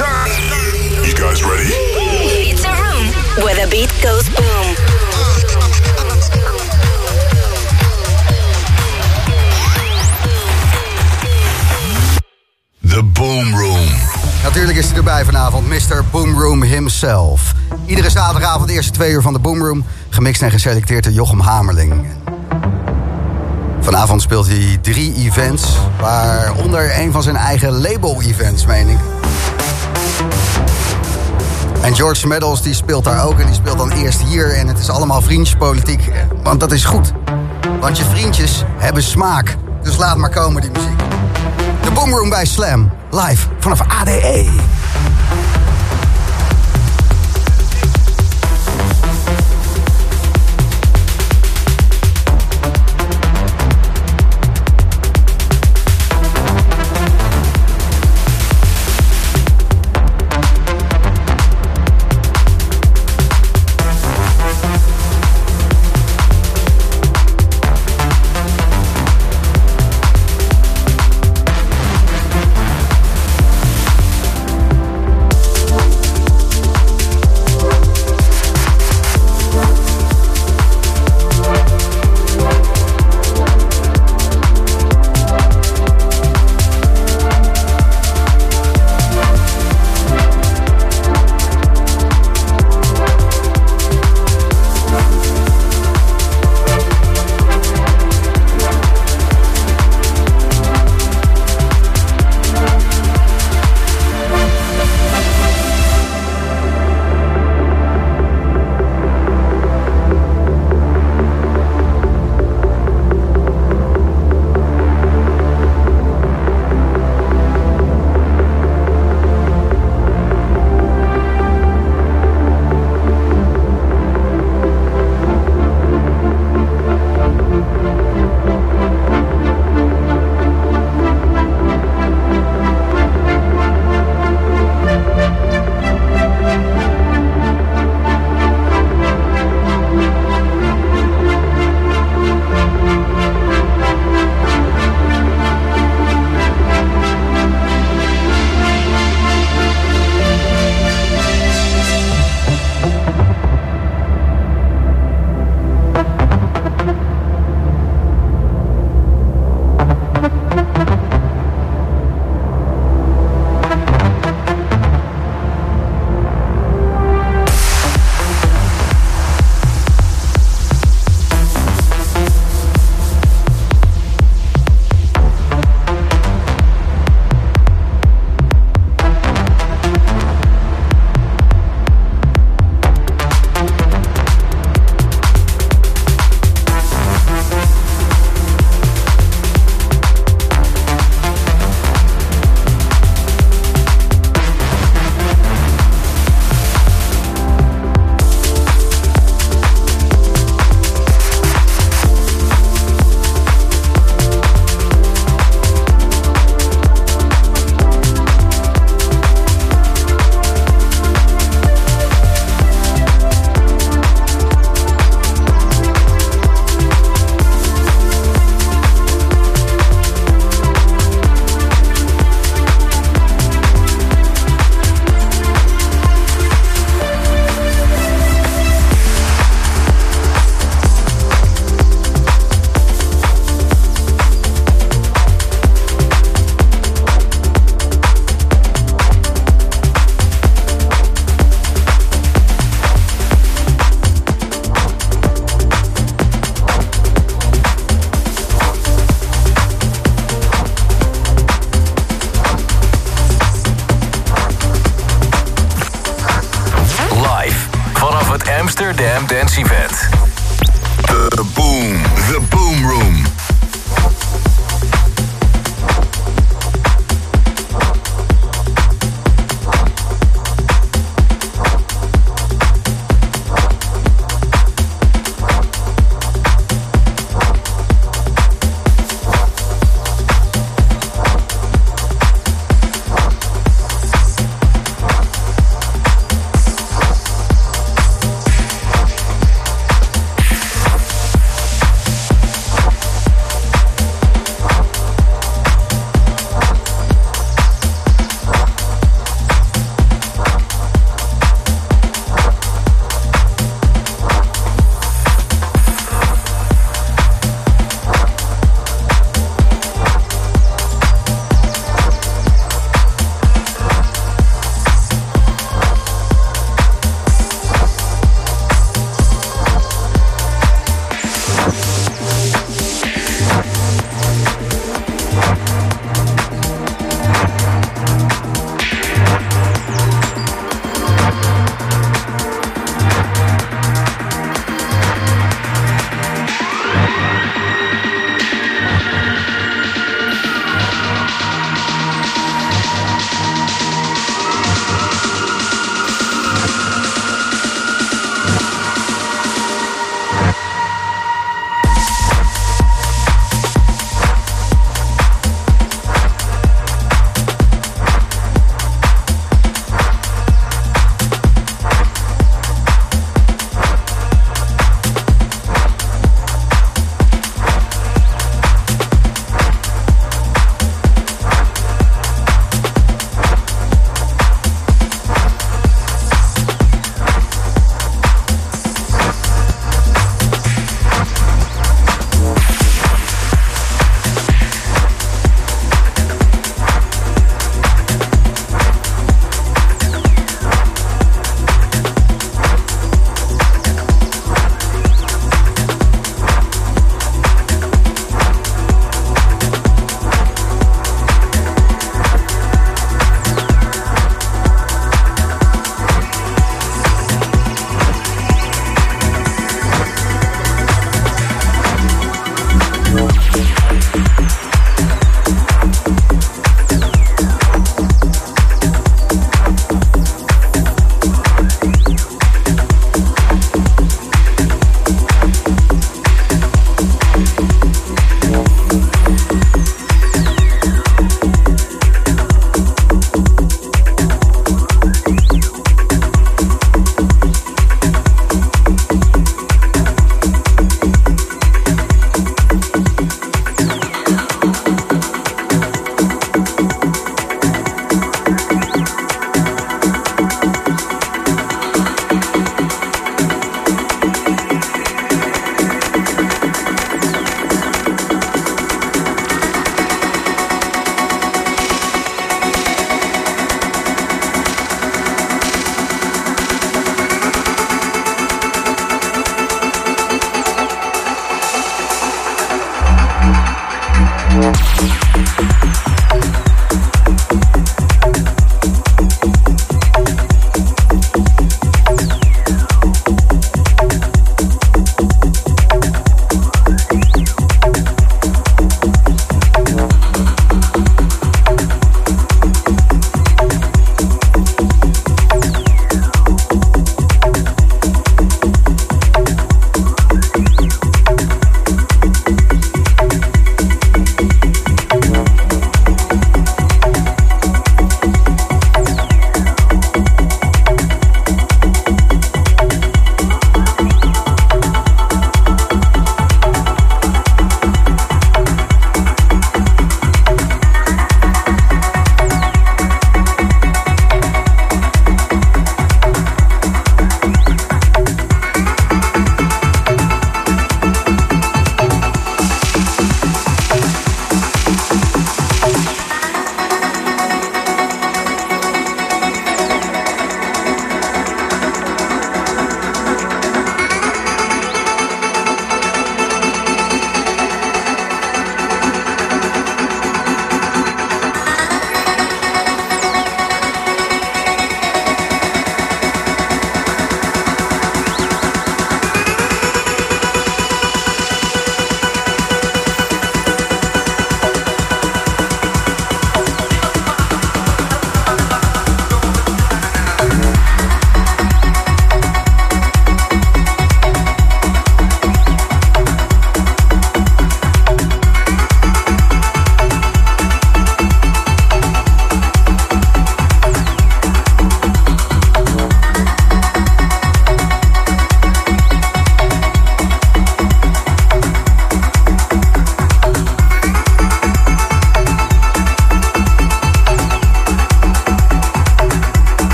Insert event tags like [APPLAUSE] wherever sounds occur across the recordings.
turn. You guys ready? It's a room where the beat goes boom. The Boom Room. Natuurlijk is hij erbij vanavond, Mr. Boomroom himself. Iedere zaterdagavond de eerste twee uur van de Boomroom... gemixt en geselecteerd door Jochem Hamerling. Vanavond speelt hij drie events... waaronder een van zijn eigen label-events, meen ik. En George Meadows die speelt daar ook en die speelt dan eerst hier... en het is allemaal vriendjespolitiek, want dat is goed. Want je vriendjes hebben smaak, dus laat maar komen die muziek. De Boomroom bij Slam, live vanaf ADE.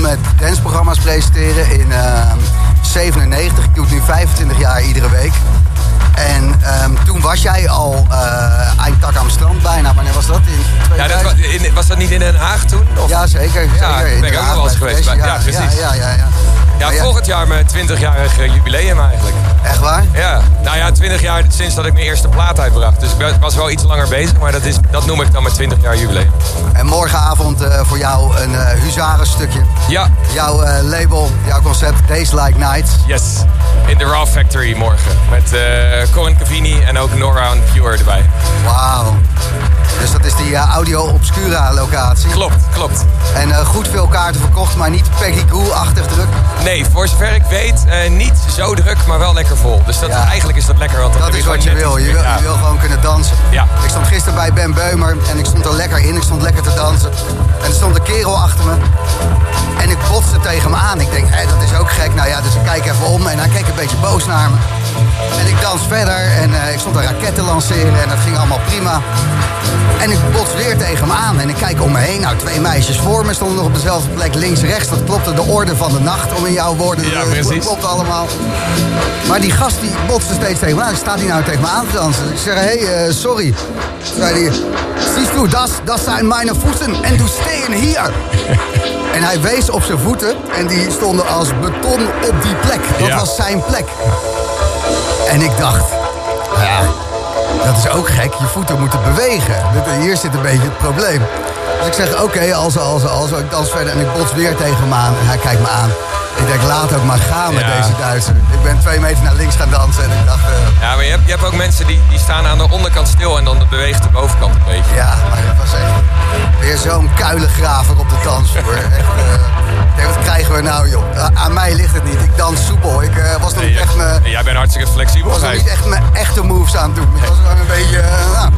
Met dansprogramma's presenteren in eh, 97. Ik doe het nu 25 jaar iedere week. En ehm, toen was jij al uh, eindtak aan het strand bijna. Wanneer was dat? In Ja, dat, 2000? wa- in- was dat niet in Den Haag toen? Of? Ja, zeker. Ja, zeker. ben ik ook nog wel eens geweest bij- ja, precies. Ja, ja, ja, ja. Ja, ja, volgend jaar mijn 20-jarig eh, jubileum eigenlijk. Echt waar? Ja, nou ja, 20 jaar sinds dat ik mijn eerste plaat uitbracht. Dus ik was wel iets langer bezig, maar dat, is, dat noem ik dan mijn 20 jaar jubileum. En morgenavond eh, voor jou een uh, huzarenstukje. Ja, Jouw eh, label, jouw concept Days Like Nights. yes. In de Raw Factory morgen. Met eh Corin Cavini en ook Nora en Pure erbij. Wauw. Dus dat is die eh, Audio Obscura locatie. Klopt, klopt. En eh, goed veel kaarten verkocht, maar niet Peggy Goo-achtig druk. Nee, voor zover ik weet, eh, niet zo druk, maar wel lekker vol. Dus dat, Ja. eigenlijk is dat lekker. Want Dat heb is wat je wil. Je wil, meer- je wil gewoon kunnen dansen. Ja. Ik stond gisteren bij Ben Beumer en ik stond er lekker in. Ik stond lekker te dansen. En er stond een kerel achter me. En ik botste tegen hem aan. Ik denk, hé, dat is ook gek. Nou ja, dus ik kijk even om en hij keek een beetje boos naar me. En ik dans verder en ik stond een raket te lanceren en dat ging allemaal prima. En ik bots weer tegen hem aan en ik kijk om me heen. Nou, twee meisjes voor me stonden nog op dezelfde plek, links-rechts. Dat klopte de orde van de nacht, om in jouw woorden Ja, te precies. Dat klopt allemaal. Maar die gast die botste steeds tegen me aan. Staat hij nou tegen me aan te dansen? Ik zeg, hé, hey, eh, sorry. Zei hij, du, das, das zijn mijn voeten en du stehen hier. [LAUGHS] En hij wees op zijn voeten en die stonden als beton op die plek. Dat Ja. was zijn plek. En ik dacht, nou ja, dat is ook gek. Je voeten moeten bewegen. Hier zit een beetje het probleem. Dus ik zeg, oké, als, als, als, ik dans verder en ik bots weer tegen hem aan. En hij kijkt me aan. Ik denk, laat ook maar gaan met Ja. deze Duitser. Ik ben twee meter naar links gaan dansen en ik dacht... eh, Ja, maar je hebt, je hebt ook mensen die, die staan aan de onderkant stil en dan beweegt de bovenkant een beetje. Ja, maar het was echt weer zo'n kuilengraver op de dansvloer. Echt, denk, wat krijgen we nou, joh? A- aan mij ligt het niet. Ik dans soepel. Ik eh, was nog Nee, niet echt mijn... jij bent hartstikke flexibel. was nog niet echt mijn echte moves aan het doen. Ik was gewoon een beetje, nou,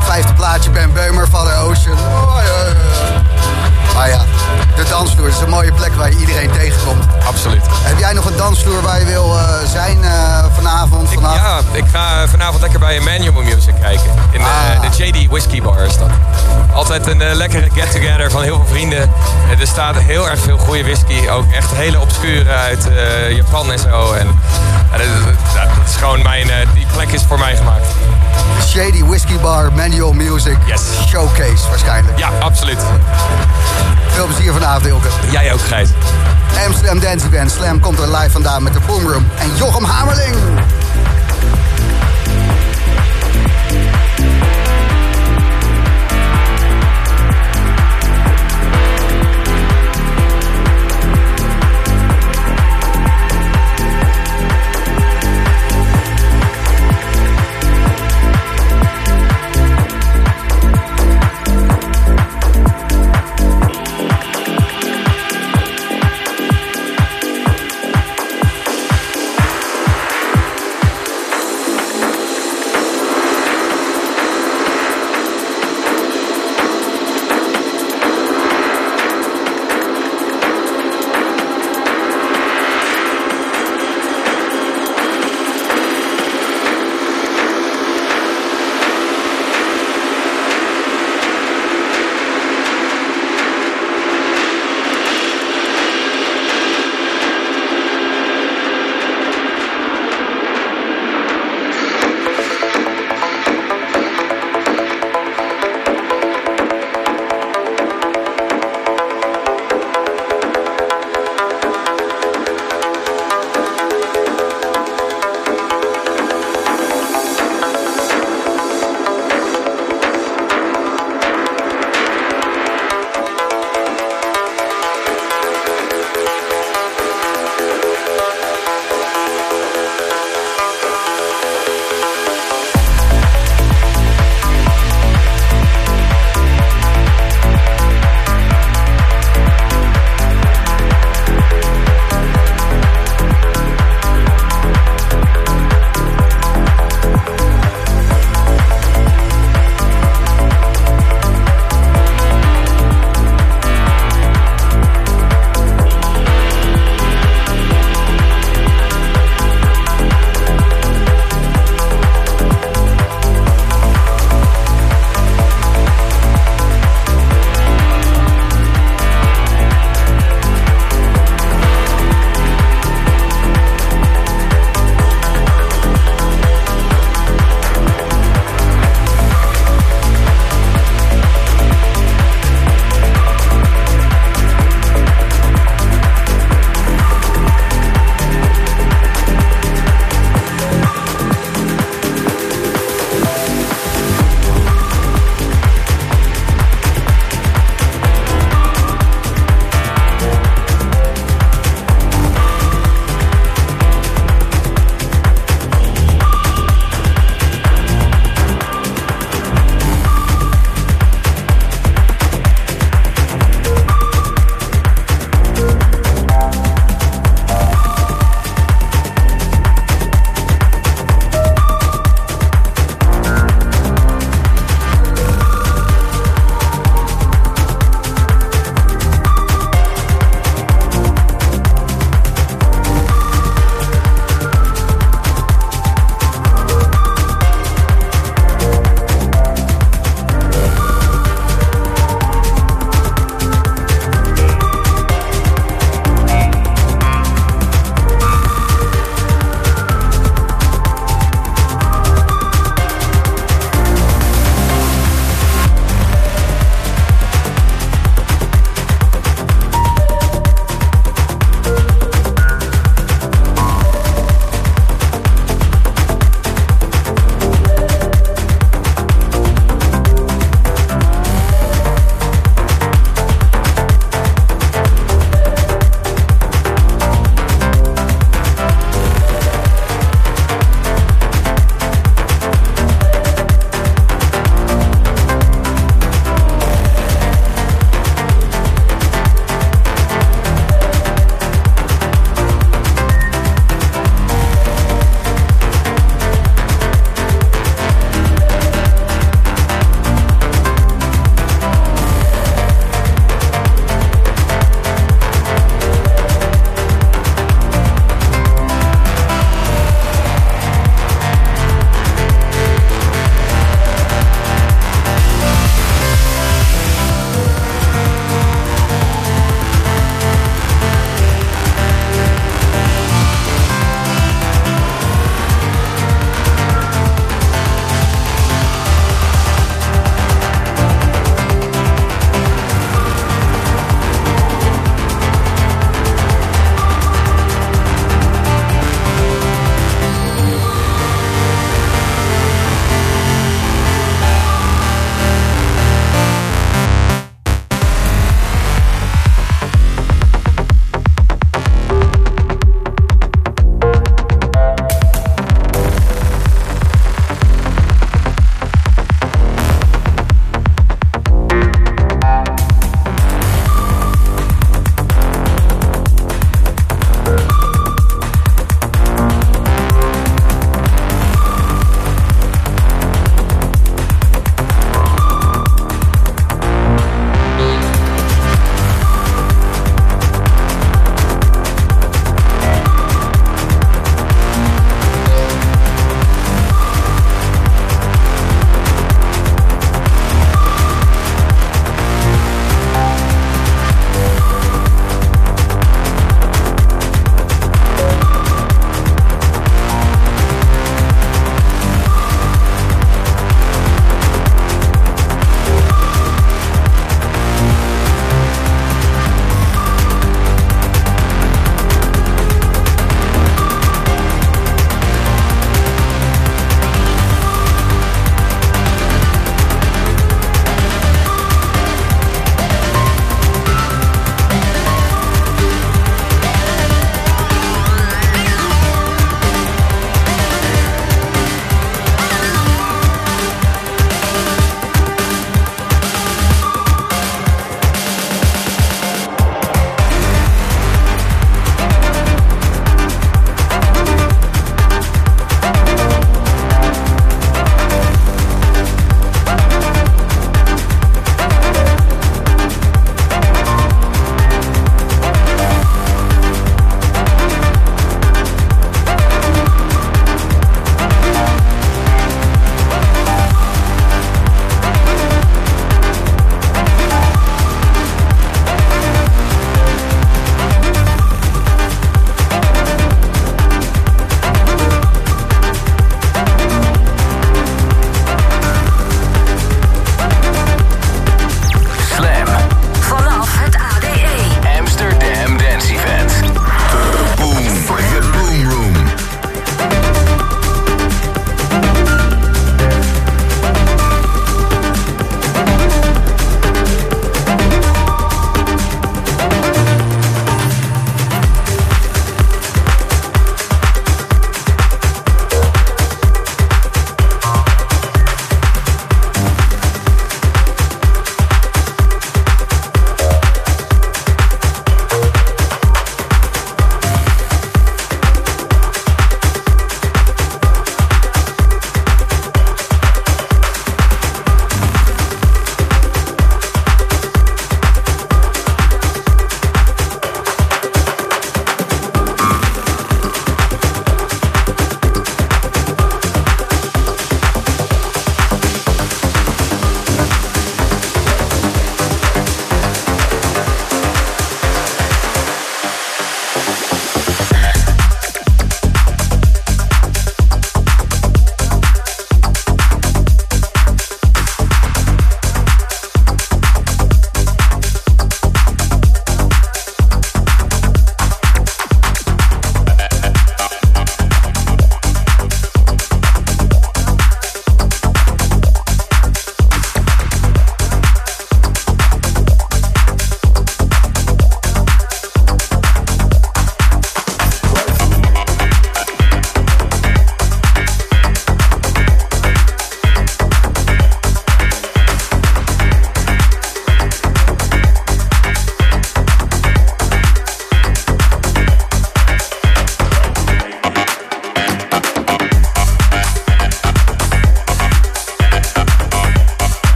vijfde plaatje Ben Beumer, Father Ocean. Oh. Maar ja, de dansvloer is een mooie plek waar je iedereen tegenkomt. Absoluut. Heb jij nog een dansvloer waar je wil eh, zijn eh, vanavond, Ik, ja, ik ga vanavond lekker bij Emmanuel Music kijken. In eh, Ah. de JD Whiskey Bar is dat. Altijd een lekkere get-together van heel veel vrienden. Er staat heel erg veel goede whisky. Ook echt hele obscure uit Japan en zo. En, dat, dat- dat is gewoon mijn... die plek is voor mij gemaakt. Shady Whiskey Bar, Manual Music Yes. Showcase waarschijnlijk. Ja, absoluut. Veel plezier vanavond, Ilke. Jij ook, Gijs. Amsterdam Dance Event. Slam komt er live vandaan met de Boomroom. En Jochem Hamerling.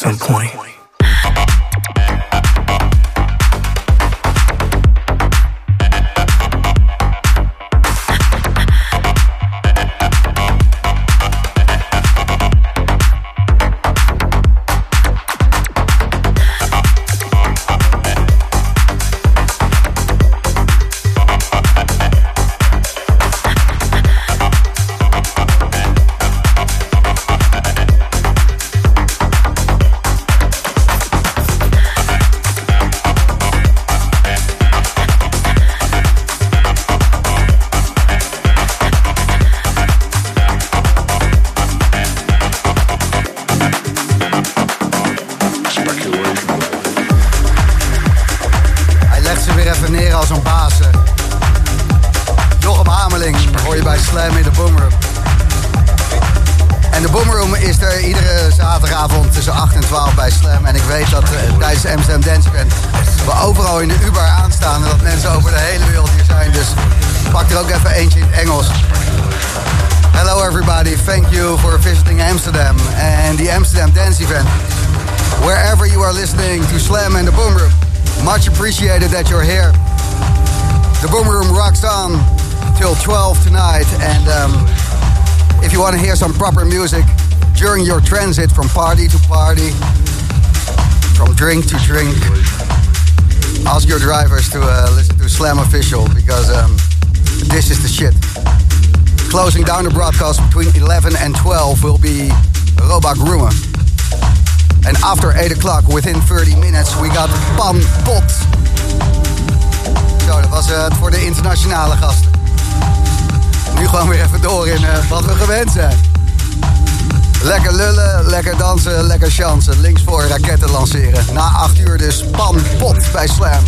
Some point. Transit from party to party, from drink to drink, ask your drivers to uh, listen to Slam Official because um, this is the shit. Closing down the broadcast between 11 and 12 will be Robak Rumor. And after 8 o'clock, within 30 minutes, we got Pan Pot. Zo, dat was eh, het voor de internationale gasten. Nu gewoon weer even door in eh, wat we gewend zijn. Lekker lullen, lekker dansen, lekker chansen. Links voor raketten lanceren. Na 8 uur dus Pan Pot bij Slam.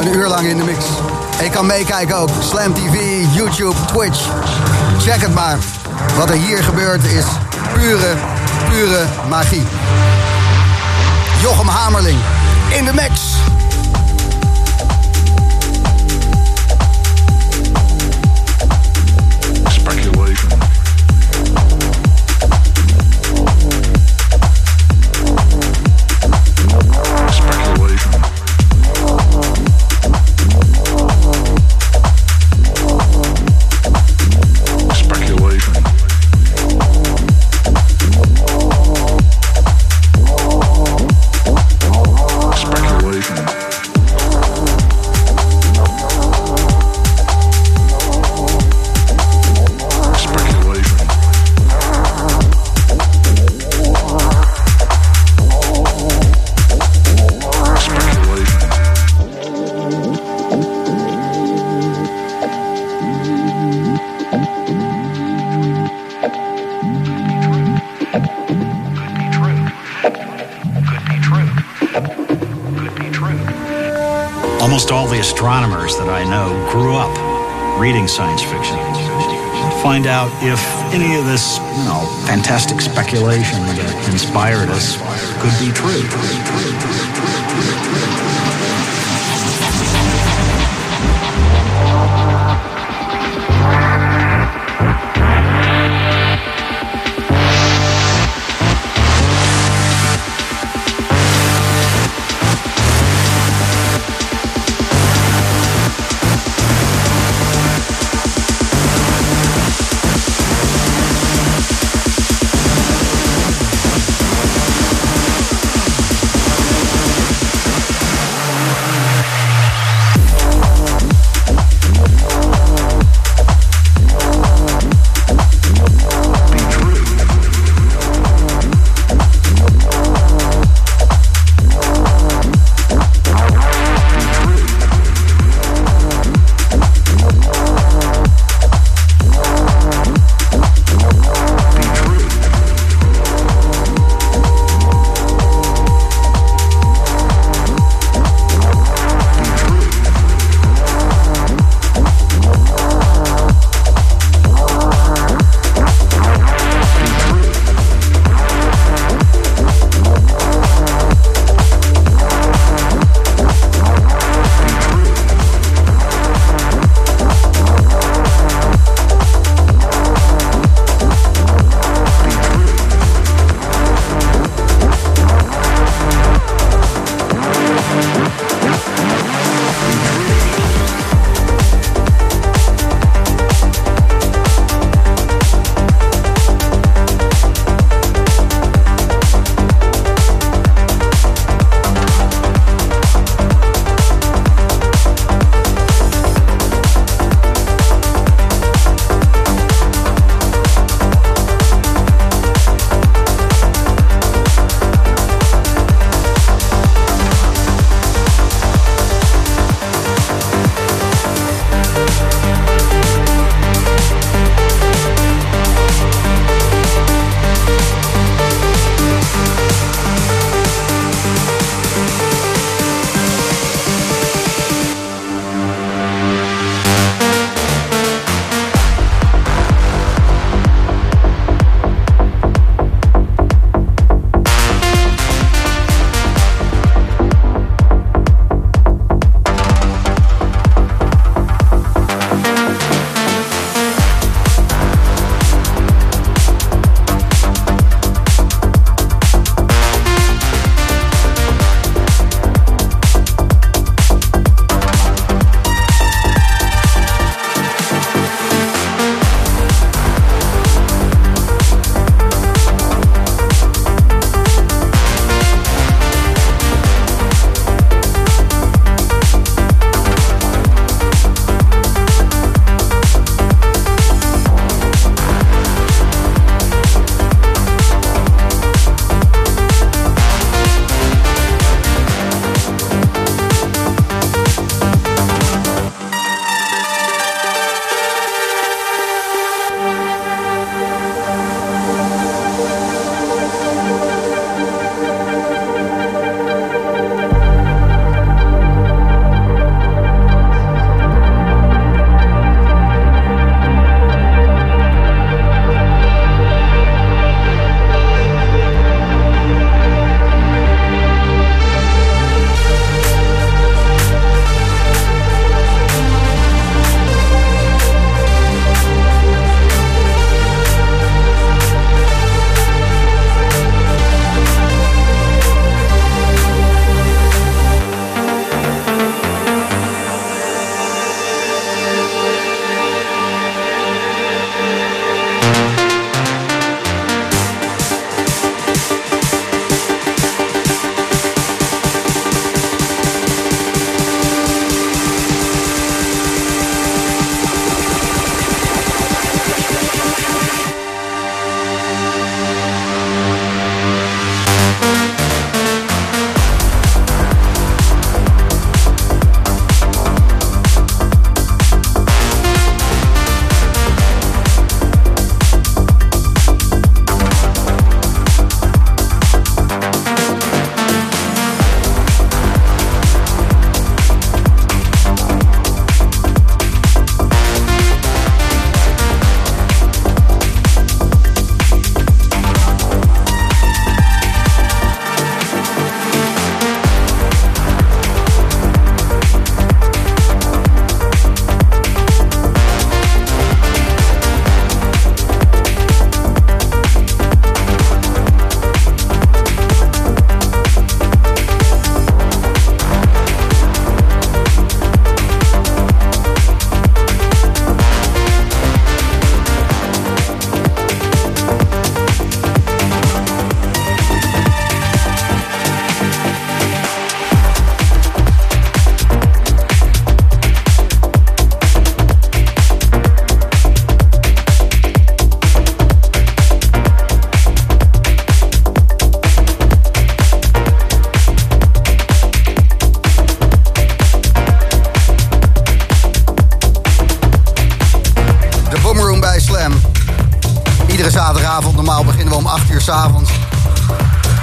Een uur lang in de mix. En je kan meekijken ook. Slam TV, YouTube, Twitch. Check het maar. Wat er hier gebeurt is pure, pure magie. Jochem Hamerling in de mix. Almost all the astronomers that I know grew up reading science fiction. To find out if any of this, you know, fantastic speculation that inspired us could be true.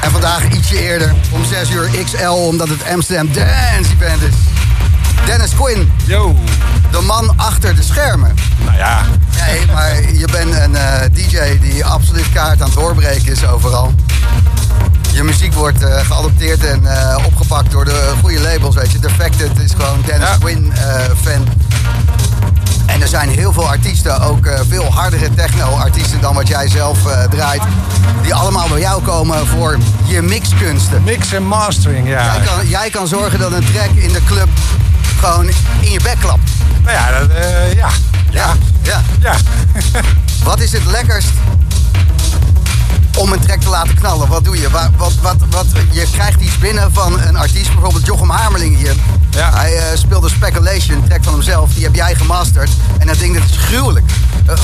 En vandaag ietsje eerder, om 6 uur XL, omdat het Amsterdam Dance Event is. Dennis Quinn, Yo. de man achter de schermen. Nou ja, Nee, maar je bent een eh, DJ die absoluut kaart aan het doorbreken is overal. Je muziek wordt eh, geadopteerd en eh, opgepakt door de goede labels, weet je. Defected is gewoon Dennis Ja. Quinn fan. En er zijn heel veel artiesten, ook eh, veel hardere techno-artiesten dan wat jij zelf eh, draait. Die allemaal bij jou komen voor je mixkunsten. mix en mastering, ja. Jij kan, jij kan zorgen dat een track in de club gewoon in je bek klapt. Nou ja, dat, eh, ja. Ja. ja. Ja. [LAUGHS] Wat is het lekkerst om een track te laten knallen? Wat doe je? Wat, wat, wat, wat, je krijgt iets binnen van een artiest, bijvoorbeeld Jochem Hamerling hier. Ja. Hij eh, speelde Speculation, een track van hemzelf. Die heb jij gemasterd. En dat ding dat is gruwelijk. Eh,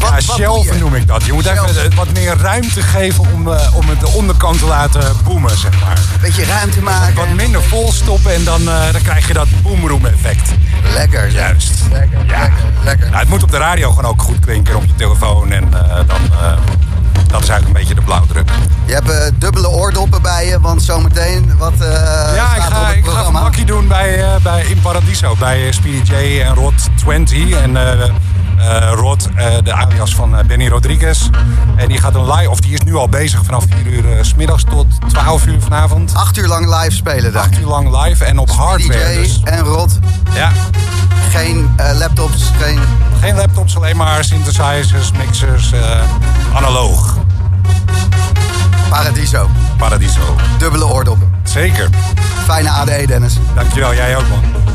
wat, Ja, shelven noem ik dat. Je moet Shelven. even wat meer ruimte geven om, om het de onderkant te laten boomen, zeg maar. Beetje ruimte maken. Wat minder vol stoppen en dan, dan krijg je dat boomroom effect. Lekker. Juist. Lekker, Ja. lekker, lekker. Nou, het moet op de radio gewoon ook goed klinken op je telefoon. En dan, dat is eigenlijk een beetje de blauwdruk. Je hebt eh, dubbele oordoppen bij je, want zometeen wat eh ja, ik ga, het ik ga een bakje doen bij, eh, bij In Paradiso. Bij Speedy J en Rod 20. En Rod, de alias van Benny Rodriguez. En die gaat een live, of die is nu al bezig vanaf 4 uur s middags tot 12 uur vanavond. Acht uur lang live spelen daar. 8 uur lang live en op hardware. DJ Dus en Rod. ja, Geen eh, laptops, geen... geen laptops, alleen maar synthesizers, mixers, eh, analoog. Paradiso. Paradiso. Dubbele oordoppen. Zeker. Fijne ADE, Dennis. Dankjewel, jij ook man.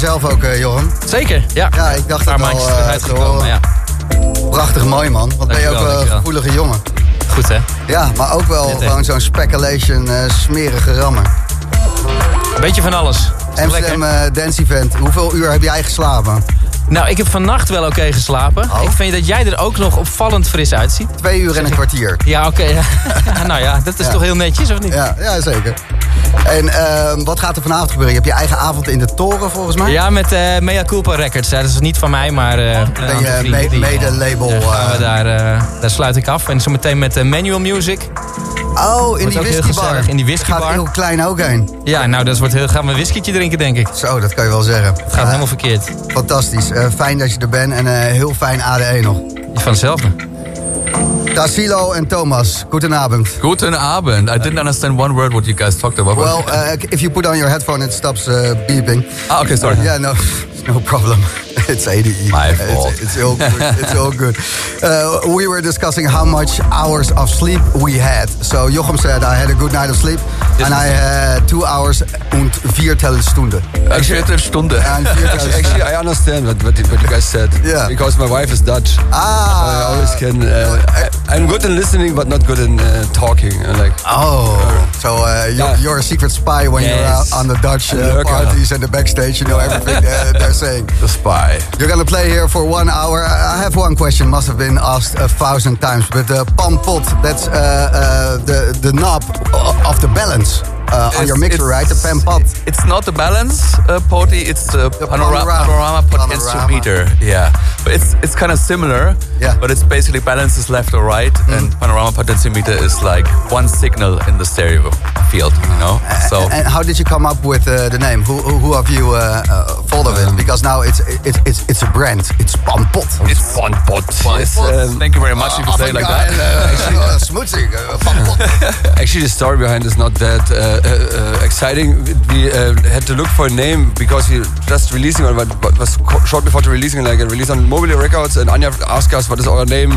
Jezelf ook, Jochem? Zeker, ja. Ja, ik dacht het al maandjes eh, uitgekomen, horen. ja. Prachtig mooi, man. Wat ben je ook een gevoelige jongen. Goed, hè? Ja, maar ook wel gewoon zo'n speculation eh, smerige rammer. Beetje van alles. Amsterdam Dance Event. Hoeveel uur heb jij geslapen? Nou, ik heb vannacht wel oké geslapen. Oh. Ik vind dat jij er ook nog opvallend fris uitziet. Twee uur en een kwartier. Ja, oké. ja. [LAUGHS] [LAUGHS] nou ja, dat is Ja. toch heel netjes, of niet? Ja, ja zeker. En ehm, wat gaat er vanavond gebeuren? Je hebt je eigen avond in de toren volgens mij? Ja, met eh Mea Culpa Records. Ja, dat is niet van mij, maar... eh een Ben je die- mede-label, Daar, eh, daar, eh, daar sluit ik af. En zometeen met eh, Manual Music. Oh, in die whiskybar. in die whiskybar. Gaat heel klein ook heen. Ja, nou, dat wordt heel, gaan we een whiskietje drinken, denk ik. Zo, dat kan je wel zeggen. Het gaat helemaal verkeerd. Fantastisch. Eh, fijn dat je er bent en eh, heel fijn ADE nog. Vanzelf. Tassilo en Thomas, goedenavond. Guten Abend. I didn't understand one word what you guys talked about. Well, uh, if you put on your headphone, it stops uh, beeping. Ah, okay, sorry. Yeah, no, no problem. [LAUGHS] It's ADE. My fault. It's, all good. It's all good. [LAUGHS] Uh, we were discussing how much hours of sleep we had. So Jochem said I had a good night of sleep, and I had two hours and viertel Stunden. Eine Viertelstunde. And viertel [LAUGHS] Actually, I understand what, what, you- guys said. Yeah. Because my wife is Dutch. Ah. I always can. Uh, I, I'm good in listening, but not good in uh, talking. Uh, like. Oh, so uh, you're, Yeah. you're a secret spy when you're out on the Dutch uh, parties and the backstage. You know everything uh, they're saying. The spy. You're gonna play here for one hour. I have one question, must have been asked a thousand times, but the pan pot, that's uh, uh, the, the knob of the balance uh, on your mixer, right? The pan pot. It's not the balance uh, potty, it's the, panorama, panorama. panorama Panorama. potentiometer. Yeah. But it's it's kind of similar. Yeah. But it's basically balances left or right, and panorama potentiometer is like one signal in the stereo field, you know? So. And how did you come up with uh, the name? Who, who, who have you uh, uh, thought of it? Because now it's it's it's, it's a brand. It's pan pot. It's one pot. Yes, um, thank you very much if you say it like that. [LAUGHS] Uh, Smutsig, [LAUGHS] uh. Actually, the story behind is not that uh, uh, exciting. We uh, had to look for a name because we just releasing what what was short before the releasing, like a release on Mobile Records, and Anya asked us what is our name.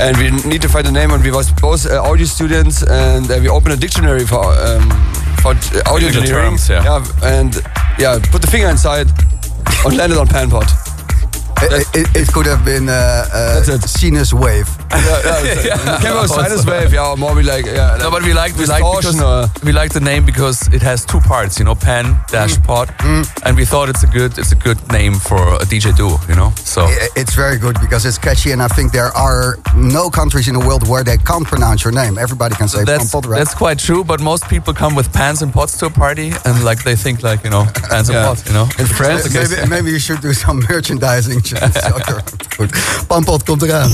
And we need to find a name, and we was both uh, audio students, and uh, we opened a dictionary for um, for uh, audio engineering. terms, yeah. and yeah, put the finger inside and landed on Panpot. It, it, it could have been uh, uh, [LAUGHS] sinus wave. Yeah, Came out sinus wave, yeah, or more be like yeah. No, but we like we like because or- we like the name because it has two parts, you know, pen dash pot, and we thought it's a good it's a good name for a DJ duo, you know. So I- It's very good because it's catchy, and I think there are no countries in the world where they can't pronounce your name. Everybody can say that's pan pot, right? that's quite true. But most people come with pans and pots to a party, and like they think like you know pans and Yeah. pots, you know. In France, maybe, maybe you should do some [LAUGHS] merchandising. Just sell your own food. Pan pot komt eraan.